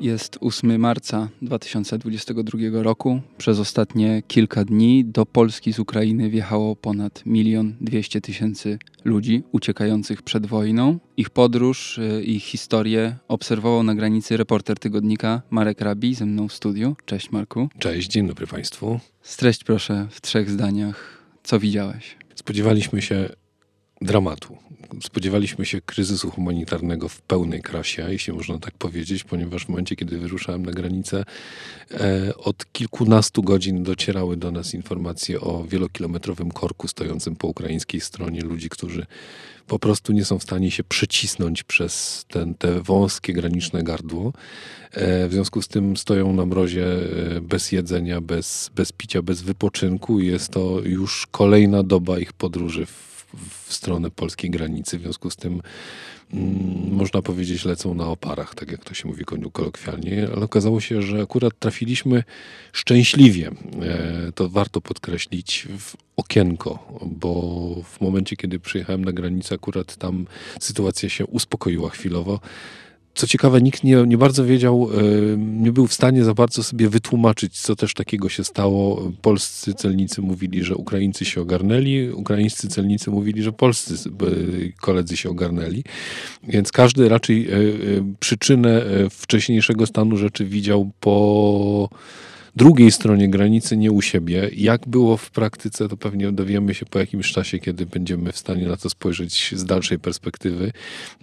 Jest 8 marca 2022 roku. Przez ostatnie kilka dni do Polski z Ukrainy wjechało ponad milion dwieście tysięcy ludzi uciekających przed wojną. Ich podróż, y, ich historię obserwował na granicy reporter tygodnika Marek Rabi ze mną w studiu. Cześć Marku. Cześć, dzień dobry Państwu. Streść proszę w trzech zdaniach. Co widziałeś? Spodziewaliśmy się dramatu. Spodziewaliśmy się kryzysu humanitarnego w pełnej krasie, jeśli można tak powiedzieć, ponieważ w momencie, kiedy wyruszałem na granicę, e, od kilkunastu godzin docierały do nas informacje o wielokilometrowym korku stojącym po ukraińskiej stronie ludzi, którzy po prostu nie są w stanie się przecisnąć przez ten, te wąskie graniczne gardło. E, w związku z tym stoją na mrozie e, bez jedzenia, bez, bez picia, bez wypoczynku jest to już kolejna doba ich podróży w w stronę polskiej granicy. W związku z tym mm, można powiedzieć lecą na oparach, tak jak to się mówi kolokwialnie, ale okazało się, że akurat trafiliśmy szczęśliwie, e, to warto podkreślić, w okienko, bo w momencie, kiedy przyjechałem na granicę, akurat tam sytuacja się uspokoiła chwilowo co ciekawe, nikt nie, nie bardzo wiedział, nie był w stanie za bardzo sobie wytłumaczyć, co też takiego się stało. Polscy celnicy mówili, że Ukraińcy się ogarnęli, ukraińscy celnicy mówili, że polscy koledzy się ogarnęli. Więc każdy raczej e, e, przyczynę e, wcześniejszego stanu rzeczy widział po drugiej stronie granicy, nie u siebie. Jak było w praktyce, to pewnie dowiemy się po jakimś czasie, kiedy będziemy w stanie na to spojrzeć z dalszej perspektywy.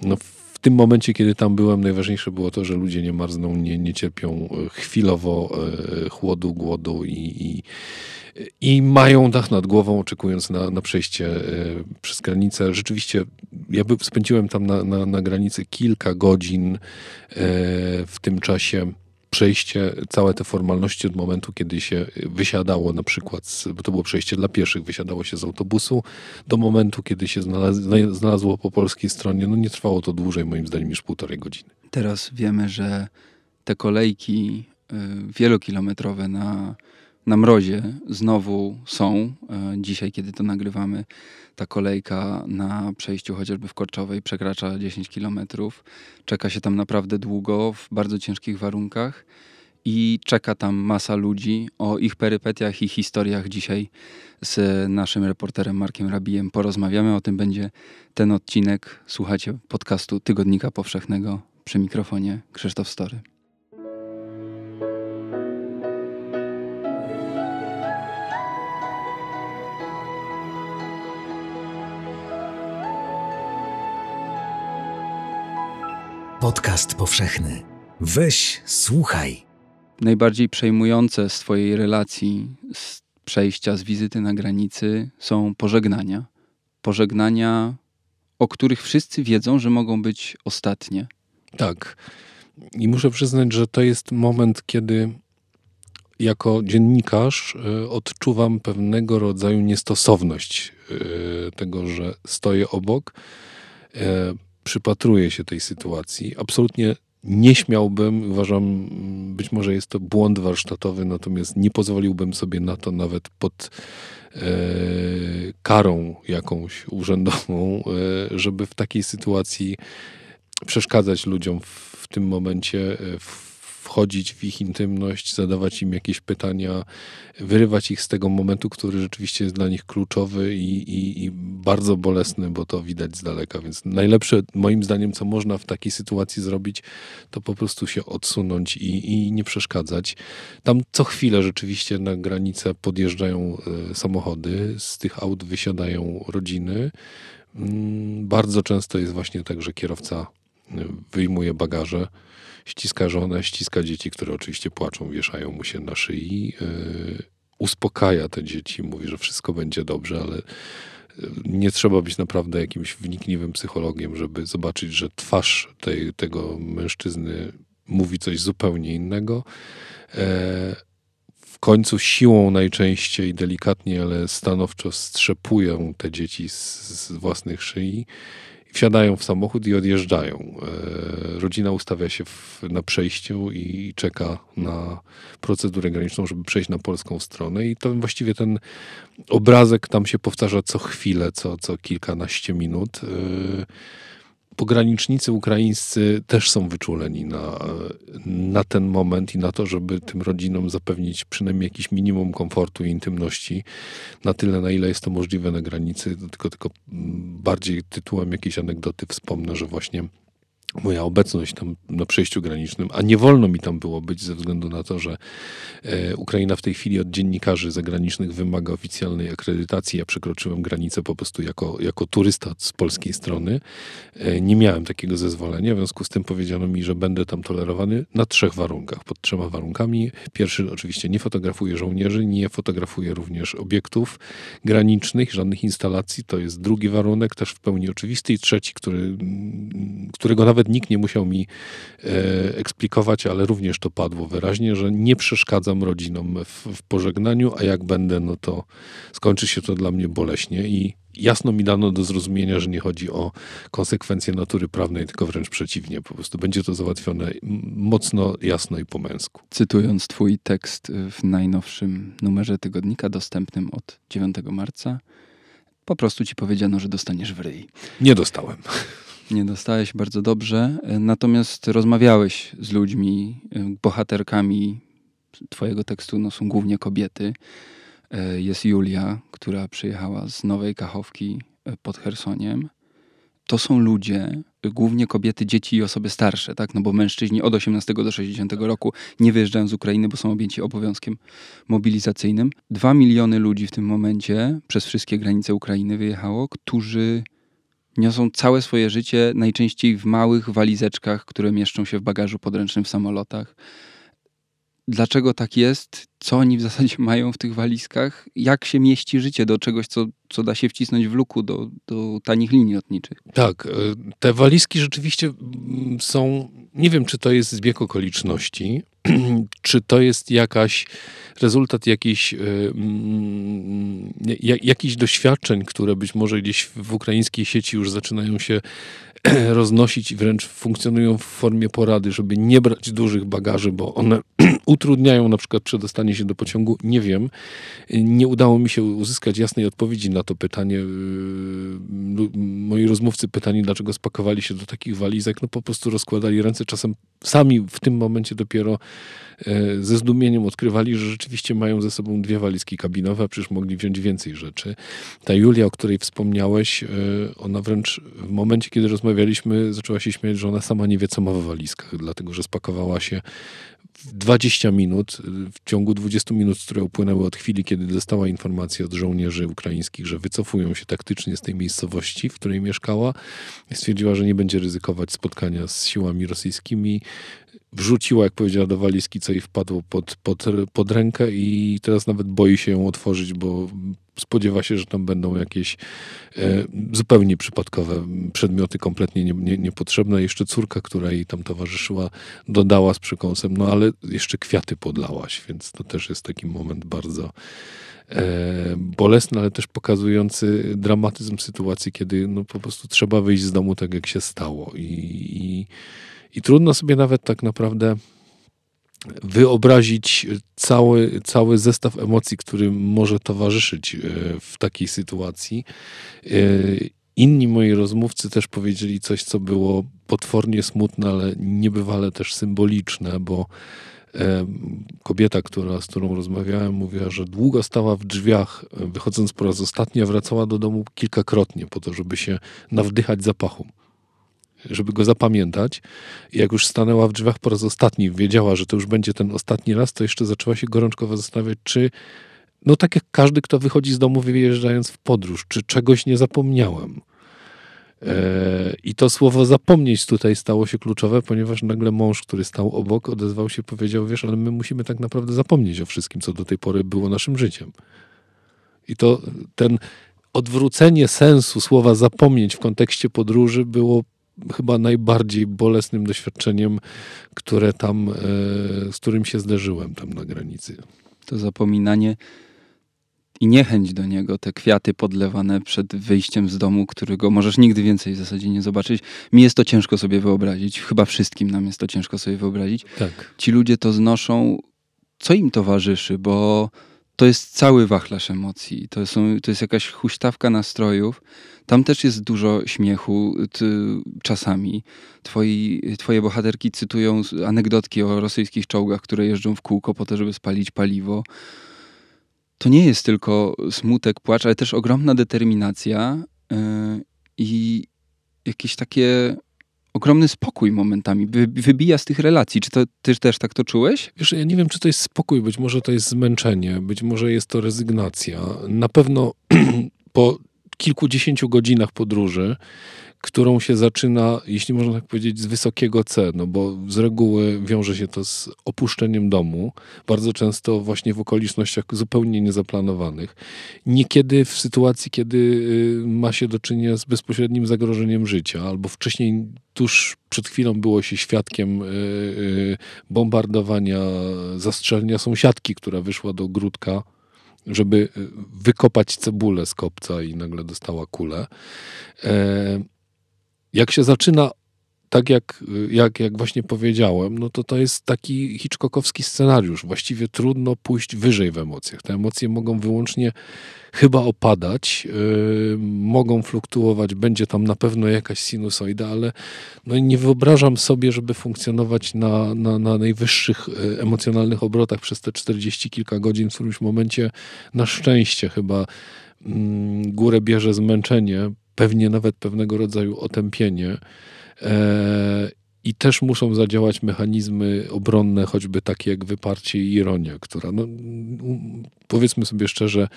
No, tym momencie, kiedy tam byłem, najważniejsze było to, że ludzie nie marzną, nie, nie cierpią e, chwilowo e, chłodu, głodu i, i, i mają dach nad głową, oczekując na, na przejście e, przez granicę. Rzeczywiście, ja spędziłem tam na, na, na granicy kilka godzin w tym czasie przejście, całe te formalności od momentu, kiedy się wysiadało na przykład, bo to było przejście dla pieszych, wysiadało się z autobusu, do momentu, kiedy się znalazło, znalazło po polskiej stronie, no nie trwało to dłużej moim zdaniem niż półtorej godziny. Teraz wiemy, że te kolejki y, wielokilometrowe na na mrozie znowu są. E, dzisiaj, kiedy to nagrywamy, ta kolejka na przejściu chociażby w Korczowej przekracza 10 kilometrów. Czeka się tam naprawdę długo, w bardzo ciężkich warunkach i czeka tam masa ludzi. O ich perypetiach i historiach dzisiaj z naszym reporterem Markiem Rabijem porozmawiamy. O tym będzie ten odcinek. Słuchacie podcastu Tygodnika Powszechnego przy mikrofonie Krzysztof Story. Podcast powszechny. Weź, słuchaj. Najbardziej przejmujące z Twojej relacji, z przejścia, z wizyty na granicy są pożegnania. Pożegnania, o których wszyscy wiedzą, że mogą być ostatnie. Tak. I muszę przyznać, że to jest moment, kiedy jako dziennikarz y, odczuwam pewnego rodzaju niestosowność y, tego, że stoję obok y, przypatruję się tej sytuacji. Absolutnie nie śmiałbym, uważam, być może jest to błąd warsztatowy, natomiast nie pozwoliłbym sobie na to nawet pod e, karą jakąś urzędową, e, żeby w takiej sytuacji przeszkadzać ludziom w, w tym momencie, e, w, wchodzić w ich intymność, zadawać im jakieś pytania, wyrywać ich z tego momentu, który rzeczywiście jest dla nich kluczowy i, i, i bardzo bolesny, bo to widać z daleka. Więc najlepsze, moim zdaniem, co można w takiej sytuacji zrobić, to po prostu się odsunąć i, i nie przeszkadzać. Tam co chwilę rzeczywiście na granicę podjeżdżają e, samochody, z tych aut wysiadają rodziny. Mm, bardzo często jest właśnie tak, że kierowca e, wyjmuje bagaże ściska żonę, ściska dzieci, które oczywiście płaczą, wieszają mu się na szyi. Yy, uspokaja te dzieci, mówi, że wszystko będzie dobrze, ale yy, nie trzeba być naprawdę jakimś wnikliwym psychologiem, żeby zobaczyć, że twarz tej, tego mężczyzny mówi coś zupełnie innego. Yy, w końcu siłą najczęściej, delikatnie, ale stanowczo strzepują te dzieci z, z własnych szyi wsiadają w samochód i odjeżdżają. E, rodzina ustawia się w, na przejściu i czeka na procedurę graniczną, żeby przejść na polską stronę. I to właściwie ten obrazek tam się powtarza co chwilę, co, co kilkanaście minut. E, pogranicznicy ukraińscy też są wyczuleni na, na ten moment i na to, żeby tym rodzinom zapewnić przynajmniej jakiś minimum komfortu i intymności na tyle, na ile jest to możliwe na granicy. Tylko, tylko bardziej tytułem jakiejś anegdoty wspomnę, że właśnie moja obecność tam na przejściu granicznym, a nie wolno mi tam było być ze względu na to, że e, Ukraina w tej chwili od dziennikarzy zagranicznych wymaga oficjalnej akredytacji. Ja przekroczyłem granicę po prostu jako, jako turysta z polskiej strony. E, nie miałem takiego zezwolenia, w związku z tym powiedziano mi, że będę tam tolerowany na trzech warunkach, pod trzema warunkami. Pierwszy oczywiście nie fotografuję żołnierzy, nie fotografuję również obiektów granicznych, żadnych instalacji. To jest drugi warunek, też w pełni oczywisty i trzeci, który, którego nawet nawet nikt nie musiał mi e, eksplikować, ale również to padło wyraźnie, że nie przeszkadzam rodzinom w, w pożegnaniu, a jak będę, no to skończy się to dla mnie boleśnie i jasno mi dano do zrozumienia, że nie chodzi o konsekwencje natury prawnej, tylko wręcz przeciwnie. Po prostu będzie to załatwione mocno, jasno i po męsku. Cytując twój tekst w najnowszym numerze tygodnika dostępnym od 9 marca, po prostu ci powiedziano, że dostaniesz w ryj. Nie dostałem nie dostałeś bardzo dobrze, e, natomiast rozmawiałeś z ludźmi, e, bohaterkami twojego tekstu no, są głównie kobiety. E, jest Julia, która przyjechała z Nowej Kachowki pod Chersoniem. To są ludzie, głównie kobiety, dzieci i osoby starsze, tak? No bo mężczyźni od 18 do 60 roku nie wyjeżdżają z Ukrainy, bo są objęci obowiązkiem mobilizacyjnym. Dwa miliony ludzi w tym momencie przez wszystkie granice Ukrainy wyjechało, którzy niosą całe swoje życie najczęściej w małych walizeczkach, które mieszczą się w bagażu podręcznym w samolotach. Dlaczego tak jest? Co oni w zasadzie mają w tych walizkach? Jak się mieści życie do czegoś, co, co da się wcisnąć w luku do, do tanich linii lotniczych? Tak, e, te walizki rzeczywiście mm, są. Nie wiem, czy to jest zbieg okoliczności, czy to jest jakaś rezultat jakichś, yy, jakichś doświadczeń, które być może gdzieś w ukraińskiej sieci już zaczynają się roznosić wręcz funkcjonują w formie porady, żeby nie brać dużych bagaży, bo one utrudniają na przykład przedostanie się do pociągu. Nie wiem. Nie udało mi się uzyskać jasnej odpowiedzi na to pytanie. Yy, moi rozmówcy pytani, dlaczego spakowali się do takich walizek, no po prostu rozkładali ręce. Czasem sami w tym momencie dopiero e, ze zdumieniem odkrywali, że rzeczywiście mają ze sobą dwie walizki kabinowe, a przecież mogli wziąć więcej rzeczy. Ta Julia, o której wspomniałeś, e, ona wręcz w momencie, kiedy rozmawialiśmy, zaczęła się śmiać, że ona sama nie wie, co ma w walizkach, dlatego że spakowała się w 20 minut, w ciągu 20 minut, które upłynęły od chwili, kiedy dostała informację od żołnierzy ukraińskich, że wycofują się taktycznie z tej miejscowości, w której mieszkała, stwierdziła, że nie będzie ryzykować spotkania z siłami rosyjskimi. Wrzuciła, jak powiedziała, do walizki, co jej wpadło pod, pod, pod rękę i teraz nawet boi się ją otworzyć, bo spodziewa się, że tam będą jakieś e, zupełnie przypadkowe przedmioty, kompletnie nie, nie, niepotrzebne. Jeszcze córka, która jej tam towarzyszyła, dodała z przekąsem, no ale jeszcze kwiaty podlałaś, więc to też jest taki moment bardzo e, bolesny, ale też pokazujący dramatyzm sytuacji, kiedy no, po prostu trzeba wyjść z domu tak, jak się stało. I, i, i trudno sobie nawet tak naprawdę wyobrazić cały, cały zestaw emocji, który może towarzyszyć e, w takiej sytuacji. E, inni moi rozmówcy też powiedzieli coś, co było potwornie smutne, ale niebywale też symboliczne, bo e, kobieta, która, z którą rozmawiałem, mówiła, że długo stała w drzwiach, wychodząc po raz ostatni, a wracała do domu kilkakrotnie po to, żeby się nawdychać zapachu żeby go zapamiętać. Jak już stanęła w drzwiach po raz ostatni, wiedziała, że to już będzie ten ostatni raz, to jeszcze zaczęła się gorączkowo zastanawiać, czy no tak jak każdy, kto wychodzi z domu wyjeżdżając w podróż, czy czegoś nie zapomniałem. E, I to słowo zapomnieć tutaj stało się kluczowe, ponieważ nagle mąż, który stał obok, odezwał się, powiedział: Wiesz, ale my musimy tak naprawdę zapomnieć o wszystkim, co do tej pory było naszym życiem. I to ten odwrócenie sensu słowa zapomnieć w kontekście podróży było chyba najbardziej bolesnym doświadczeniem, które tam, e, z którym się zderzyłem tam na granicy. To zapominanie i niechęć do niego, te kwiaty podlewane przed wyjściem z domu, którego możesz nigdy więcej w zasadzie nie zobaczyć. Mi jest to ciężko sobie wyobrazić. Chyba wszystkim nam jest to ciężko sobie wyobrazić. Tak. Ci ludzie to znoszą. Co im towarzyszy? Bo to jest cały wachlarz emocji. To, są, to jest jakaś huśtawka nastrojów. Tam też jest dużo śmiechu ty, czasami. Twoi, twoje bohaterki cytują anegdotki o rosyjskich czołgach, które jeżdżą w kółko po to, żeby spalić paliwo. To nie jest tylko smutek, płacz, ale też ogromna determinacja yy, i jakieś takie ogromny spokój momentami, wy, wybija z tych relacji. Czy to, ty też tak to czułeś? Wiesz, ja nie wiem, czy to jest spokój, być może to jest zmęczenie, być może jest to rezygnacja. Na pewno po kilkudziesięciu godzinach podróży którą się zaczyna, jeśli można tak powiedzieć, z wysokiego C, no bo z reguły wiąże się to z opuszczeniem domu, bardzo często właśnie w okolicznościach zupełnie niezaplanowanych. Niekiedy w sytuacji, kiedy y, ma się do czynienia z bezpośrednim zagrożeniem życia, albo wcześniej, tuż przed chwilą było się świadkiem y, y, bombardowania, zastrzelenia sąsiadki, która wyszła do ogródka żeby wykopać cebulę z kopca i nagle dostała kulę. E, jak się zaczyna tak jak, jak, jak właśnie powiedziałem, no to to jest taki hitchcockowski scenariusz. Właściwie trudno pójść wyżej w emocjach. Te emocje mogą wyłącznie chyba opadać, yy, mogą fluktuować, będzie tam na pewno jakaś sinusoida, ale no nie wyobrażam sobie, żeby funkcjonować na, na, na najwyższych yy, emocjonalnych obrotach przez te 40 kilka godzin. W którymś momencie na szczęście chyba yy, górę bierze zmęczenie, pewnie nawet pewnego rodzaju otępienie. E, I też muszą zadziałać mechanizmy obronne, choćby takie jak wyparcie i ironia, która no, powiedzmy sobie szczerze,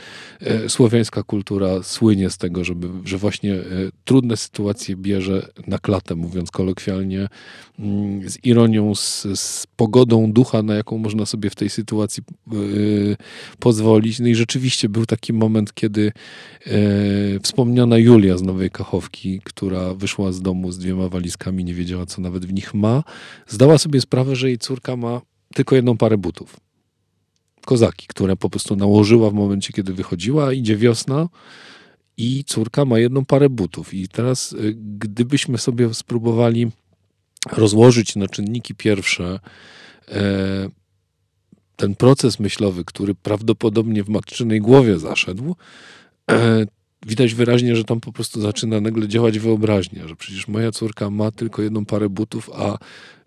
e, słowiańska kultura słynie z tego, żeby, że właśnie e, trudne sytuacje bierze na klatę, mówiąc kolokwialnie, mm, z ironią, z, z pogodą ducha, na jaką można sobie w tej sytuacji e, pozwolić. No i rzeczywiście był taki moment, kiedy wspomniana Julia z Nowej Kachowki, która wyszła z domu z dwiema walizkami, nie wiedziała, co nawet w nich ma, zdała sobie sprawę, że jej córka ma tylko jedną parę butów kozaki, które po prostu nałożyła w momencie, kiedy wychodziła. Idzie wiosna i córka ma jedną parę butów. I teraz, y, gdybyśmy sobie spróbowali rozłożyć na czynniki pierwsze e, ten proces myślowy, który prawdopodobnie w matczynej głowie zaszedł, e, widać wyraźnie, że tam po prostu zaczyna nagle działać wyobraźnia, że przecież moja córka ma tylko jedną parę butów, a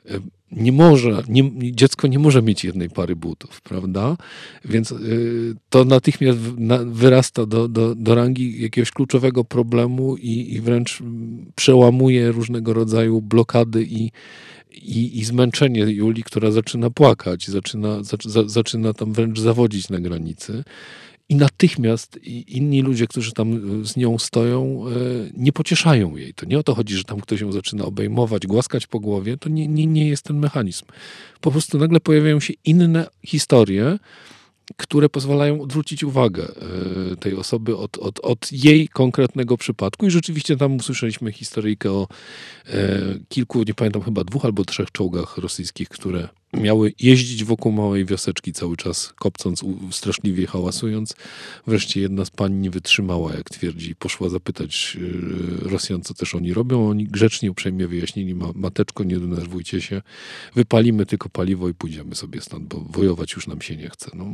e, nie może, nie, dziecko nie może mieć jednej pary butów, prawda? Więc y, to natychmiast na, wyrasta do, do, do rangi jakiegoś kluczowego problemu i, i wręcz przełamuje różnego rodzaju blokady i, i, i zmęczenie Julii, która zaczyna płakać, zaczyna, zaczyna, zaczyna tam wręcz zawodzić na granicy. I natychmiast inni ludzie, którzy tam e, z nią stoją, e, nie pocieszają jej. To nie o to chodzi, że tam ktoś ją zaczyna obejmować, głaskać po głowie. To nie, nie, nie jest ten mechanizm. Po prostu nagle pojawiają się inne historie, które pozwalają odwrócić uwagę e, tej osoby od, od, od jej konkretnego przypadku. I rzeczywiście tam usłyszeliśmy historyjkę o kilku, nie pamiętam, chyba dwóch albo trzech czołgach rosyjskich, które miały jeździć wokół małej wioseczki cały czas, kopcąc, straszliwie hałasując. Wreszcie jedna z pań nie wytrzymała, jak twierdzi, poszła zapytać y, Rosjan, co też oni robią. Oni grzecznie, uprzejmie wyjaśnili, mateczko, nie denerwujcie się, wypalimy tylko paliwo i pójdziemy sobie stąd, bo wojować już nam się nie chce. No.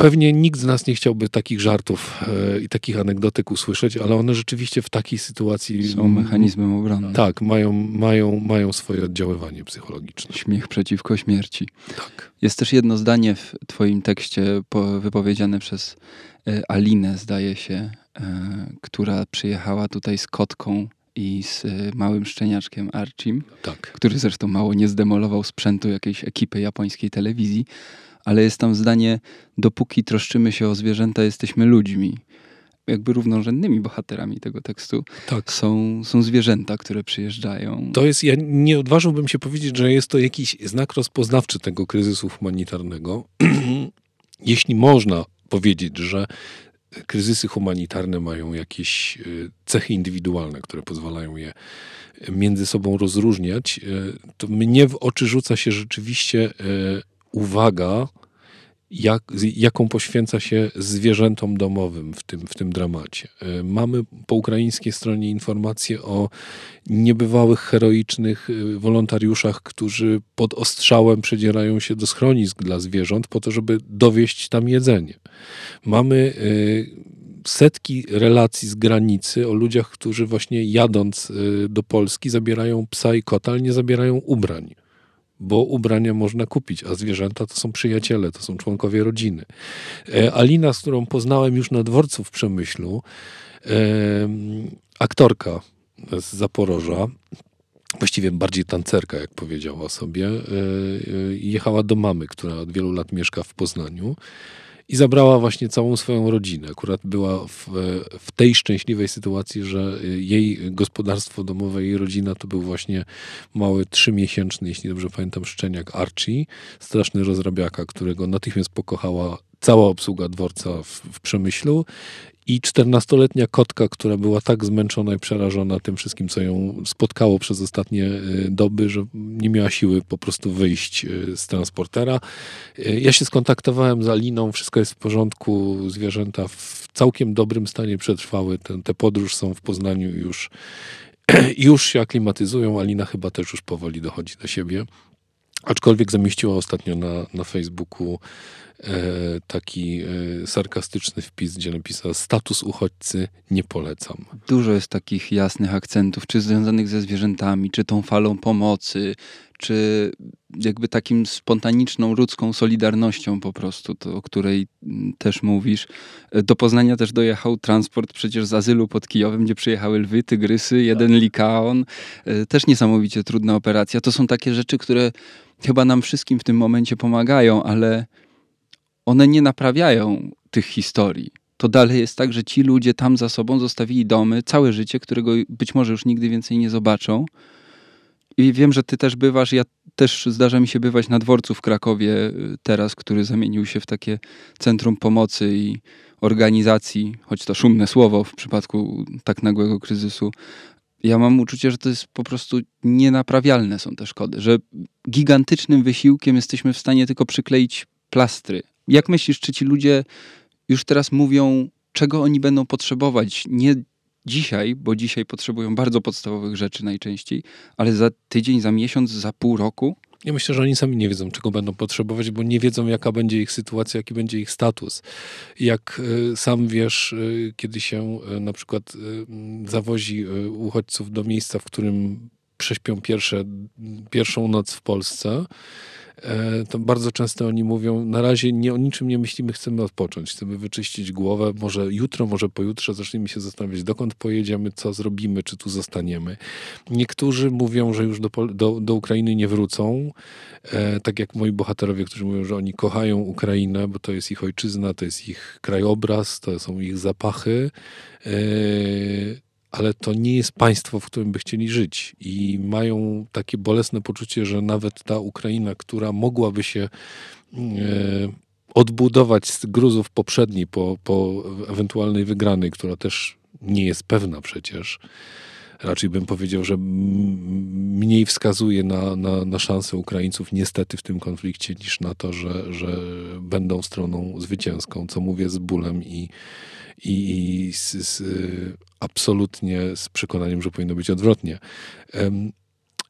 Pewnie nikt z nas nie chciałby takich żartów e, i takich anegdotek usłyszeć, ale one rzeczywiście w takiej sytuacji. Są mechanizmem obrony. Tak, mają, mają, mają swoje oddziaływanie psychologiczne. Śmiech przeciwko śmierci. Tak. Jest też jedno zdanie w Twoim tekście wypowiedziane przez e, Alinę, zdaje się, e, która przyjechała tutaj z kotką i z małym szczeniaczkiem Archim, tak. który zresztą mało nie zdemolował sprzętu jakiejś ekipy japońskiej telewizji ale jest tam zdanie, dopóki troszczymy się o zwierzęta, jesteśmy ludźmi. Jakby równorzędnymi bohaterami tego tekstu tak. są, są zwierzęta, które przyjeżdżają. To jest, ja nie odważyłbym się powiedzieć, że jest to jakiś znak rozpoznawczy tego kryzysu humanitarnego. Jeśli można powiedzieć, że kryzysy humanitarne mają jakieś e, cechy indywidualne, które pozwalają je między sobą rozróżniać, e, to mnie w oczy rzuca się rzeczywiście e, uwaga jak, jaką poświęca się zwierzętom domowym w tym, w tym dramacie. E, mamy po ukraińskiej stronie informacje o niebywałych, heroicznych e, wolontariuszach, którzy pod ostrzałem przedzierają się do schronisk dla zwierząt po to, żeby dowieść tam jedzenie. Mamy e, setki relacji z granicy o ludziach, którzy właśnie jadąc do Polski zabierają psa i kota, ale nie zabierają ubrań bo ubrania można kupić, a zwierzęta to są przyjaciele, to są członkowie rodziny. E, Alina, z którą poznałem już na dworcu w Przemyślu, e, aktorka z Zaporoża, właściwie bardziej tancerka, jak powiedziała sobie, e, jechała do mamy, która od wielu lat mieszka w Poznaniu i zabrała właśnie całą swoją rodzinę. Akurat była w, w, tej szczęśliwej sytuacji, że jej gospodarstwo domowe, jej rodzina to był właśnie mały trzymiesięczny, jeśli dobrze pamiętam, szczeniak Archie, straszny rozrabiaka, którego natychmiast pokochała cała obsługa dworca w, w Przemyślu i czternastoletnia kotka, która była tak zmęczona i przerażona tym wszystkim, co ją spotkało przez ostatnie e, doby, że nie miała siły po prostu wyjść e, z transportera. E, ja się skontaktowałem z Aliną, wszystko jest w porządku, zwierzęta w całkiem dobrym stanie przetrwały. Te, te podróż są w Poznaniu już, już się aklimatyzują. Alina chyba też już powoli dochodzi do siebie. Aczkolwiek zamieściła ostatnio na, na Facebooku taki e, sarkastyczny wpis, gdzie napisała status uchodźcy nie polecam. Dużo jest takich jasnych akcentów, czy związanych ze zwierzętami, czy tą falą pomocy, czy jakby takim spontaniczną ludzką solidarnością po prostu, to, o której mm, też mówisz. Do Poznania też dojechał transport przecież z azylu pod Kijowem, gdzie przyjechały lwy, tygrysy, jeden tak. likaon. E, też niesamowicie trudna operacja. To są takie rzeczy, które chyba nam wszystkim w tym momencie pomagają, ale one nie naprawiają tych historii. To dalej jest tak, że ci ludzie tam za sobą zostawili domy, całe życie, którego być może już nigdy więcej nie zobaczą. I wiem, że ty też bywasz, ja też zdarza mi się bywać na dworcu w Krakowie y, teraz, który zamienił się w takie centrum pomocy i organizacji, choć to szumne słowo w przypadku tak nagłego kryzysu, ja mam uczucie, że to jest po prostu nienaprawialne są te szkody, że gigantycznym wysiłkiem jesteśmy w stanie tylko przykleić plastry. Jak myślisz, czy ci ludzie już teraz mówią, czego oni będą potrzebować? Nie dzisiaj, bo dzisiaj potrzebują bardzo podstawowych rzeczy najczęściej, ale za tydzień, za miesiąc, za pół roku? Ja myślę, że oni sami nie wiedzą, czego będą potrzebować, bo nie wiedzą, jaka będzie ich sytuacja, jaki będzie ich status. Jak e, sam wiesz, e, kiedy się e, na przykład zawozi uchodźców do miejsca, w którym prześpią pierwsze, pierwszą noc w Polsce, to bardzo często oni mówią, na razie nie o niczym nie myślimy, chcemy odpocząć, chcemy wyczyścić głowę, może jutro, może pojutrze zaczniemy się zastanawiać, dokąd pojedziemy, co zrobimy, czy tu zostaniemy. Niektórzy mówią, że już do, do, do Ukrainy nie wrócą, e, tak jak moi bohaterowie, którzy mówią, że oni kochają Ukrainę, bo to jest ich ojczyzna, to jest ich krajobraz, to są ich zapachy. E, ale to nie jest państwo, w którym by chcieli żyć. I mają takie bolesne poczucie, że nawet ta Ukraina, która mogłaby się e, odbudować z gruzów poprzedniej, po, po ewentualnej wygranej, która też nie jest pewna przecież, raczej bym powiedział, że mniej wskazuje na, na, na szanse Ukraińców niestety w tym konflikcie niż na to, że, że będą stroną zwycięską, co mówię z bólem i, i z, z, absolutnie z przekonaniem, że powinno być odwrotnie.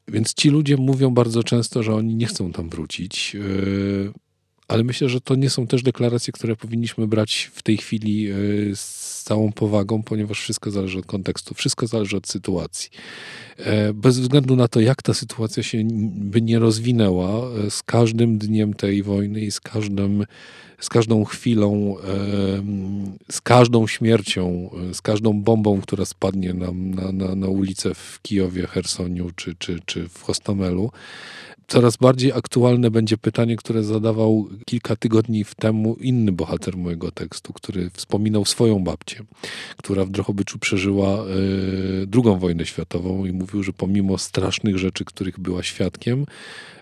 Więc ci ludzie mówią bardzo często, że oni nie chcą tam wrócić. E, ale myślę, że to nie są też deklaracje, które powinniśmy brać w tej chwili e, z całą powagą, ponieważ wszystko zależy od kontekstu, wszystko zależy od sytuacji. E, bez względu na to, jak ta sytuacja się by nie rozwinęła, z każdym dniem tej wojny i z każdym z każdą chwilą, z każdą śmiercią, z każdą bombą, która spadnie nam na, na, na ulicę w Kijowie, Hersoniu czy, czy, czy w Hostomelu, coraz bardziej aktualne będzie pytanie, które zadawał kilka tygodni temu inny bohater mojego tekstu, który wspominał swoją babcię, która w Drohobyczu przeżyła y, drugą wojnę światową i mówił, że pomimo strasznych rzeczy, których była świadkiem,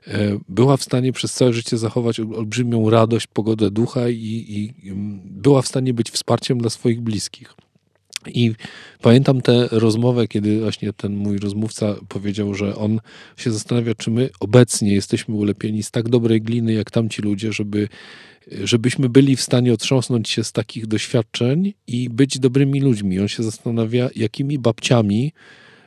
y, była w stanie przez całe życie zachować olbrzymią radość, pogodę ducha i, i była w stanie być wsparciem dla swoich bliskich. I pamiętam tę rozmowę, kiedy właśnie ten mój rozmówca powiedział, że on się zastanawia, czy my obecnie jesteśmy ulepieni z tak dobrej gliny, jak tamci ludzie, żeby, żebyśmy byli w stanie otrząsnąć się z takich doświadczeń i być dobrymi ludźmi. On się zastanawia, jakimi babciami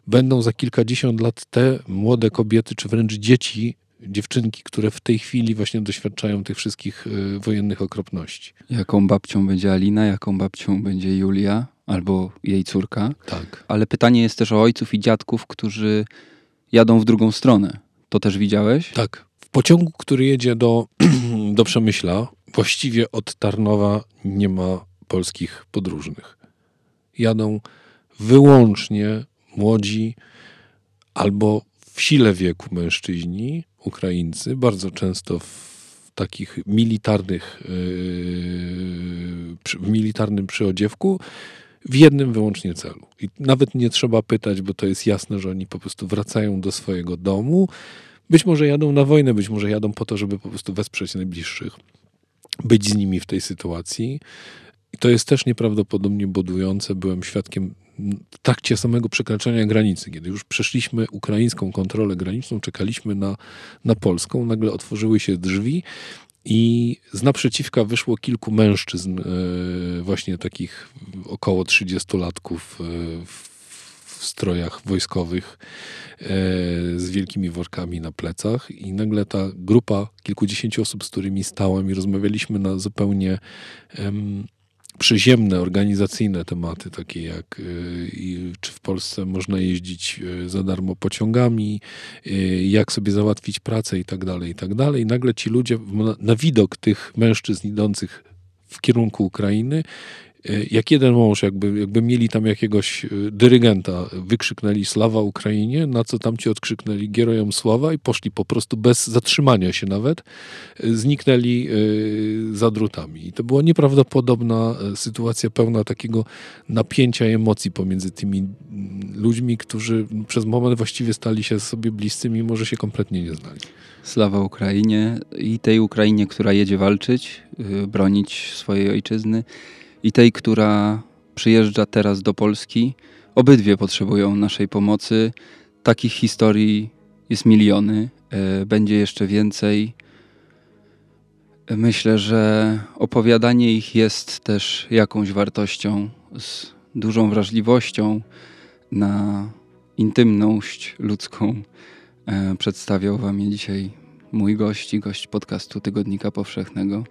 będą za kilkadziesiąt lat te młode kobiety, czy wręcz dzieci, dziewczynki, które w tej chwili właśnie doświadczają tych wszystkich y, wojennych okropności. Jaką babcią będzie Alina, jaką babcią będzie Julia albo jej córka. Tak. Ale pytanie jest też o ojców i dziadków, którzy jadą w drugą stronę. To też widziałeś? Tak. W pociągu, który jedzie do, do Przemyśla, właściwie od Tarnowa nie ma polskich podróżnych. Jadą wyłącznie młodzi albo w sile wieku mężczyźni, Ukraińcy, bardzo często w takich militarnych, yy, w militarnym przyodziewku, w jednym wyłącznie celu. I nawet nie trzeba pytać, bo to jest jasne, że oni po prostu wracają do swojego domu. Być może jadą na wojnę, być może jadą po to, żeby po prostu wesprzeć najbliższych, być z nimi w tej sytuacji. I to jest też nieprawdopodobnie budujące. Byłem świadkiem w trakcie samego przekraczania granicy, kiedy już przeszliśmy ukraińską kontrolę graniczną, czekaliśmy na, na polską, nagle otworzyły się drzwi i z naprzeciwka wyszło kilku mężczyzn, e, właśnie takich około 30-latków e, w strojach wojskowych e, z wielkimi workami na plecach. I nagle ta grupa kilkudziesięciu osób, z którymi stałem i rozmawialiśmy na zupełnie przyziemne, organizacyjne tematy, takie jak y, czy w Polsce można jeździć y, za darmo pociągami, y, jak sobie załatwić pracę i tak dalej, i tak dalej. Nagle ci ludzie na widok tych mężczyzn idących w kierunku Ukrainy jak jeden mąż, jakby, jakby mieli tam jakiegoś y, dyrygenta, wykrzyknęli Sława Ukrainie, na co tamci odkrzyknęli Gierojom Sława i poszli po prostu bez zatrzymania się nawet, y, zniknęli za drutami. I to była nieprawdopodobna sytuacja, pełna takiego napięcia emocji pomiędzy tymi ludźmi, którzy przez moment właściwie stali się sobie bliscy, mimo że się kompletnie nie znali. Sława Ukrainie i tej Ukrainie, która jedzie walczyć, bronić swojej ojczyzny i tej, która przyjeżdża teraz do Polski. Obydwie potrzebują naszej pomocy. Takich historii jest miliony, e, będzie jeszcze więcej. Myślę, że opowiadanie ich jest też jakąś wartością, z dużą wrażliwością na intymność ludzką. E, przedstawiał Wam je dzisiaj mój gość i gość podcastu Tygodnika Powszechnego.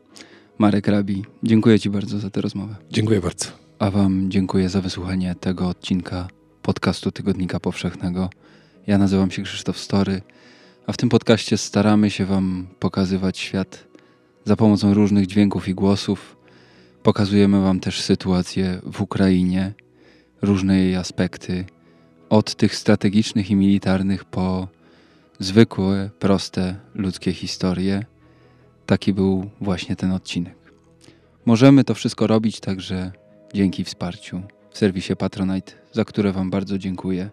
Marek Rabi, dziękuję Ci bardzo za tę rozmowę. Dziękuję bardzo. A Wam dziękuję za wysłuchanie tego odcinka podcastu Tygodnika Powszechnego. Ja nazywam się Krzysztof Story, a w tym podcaście staramy się Wam pokazywać świat za pomocą różnych dźwięków i głosów. Pokazujemy Wam też sytuację w Ukrainie, różne jej aspekty, od tych strategicznych i militarnych po zwykłe, proste ludzkie historie. Taki był właśnie ten odcinek. Możemy to wszystko robić także dzięki wsparciu w serwisie Patronite, za które Wam bardzo dziękuję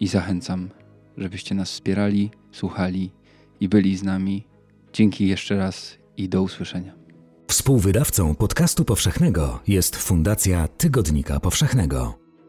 i zachęcam, żebyście nas wspierali, słuchali i byli z nami. Dzięki jeszcze raz i do usłyszenia. Współwydawcą podcastu powszechnego jest Fundacja Tygodnika Powszechnego.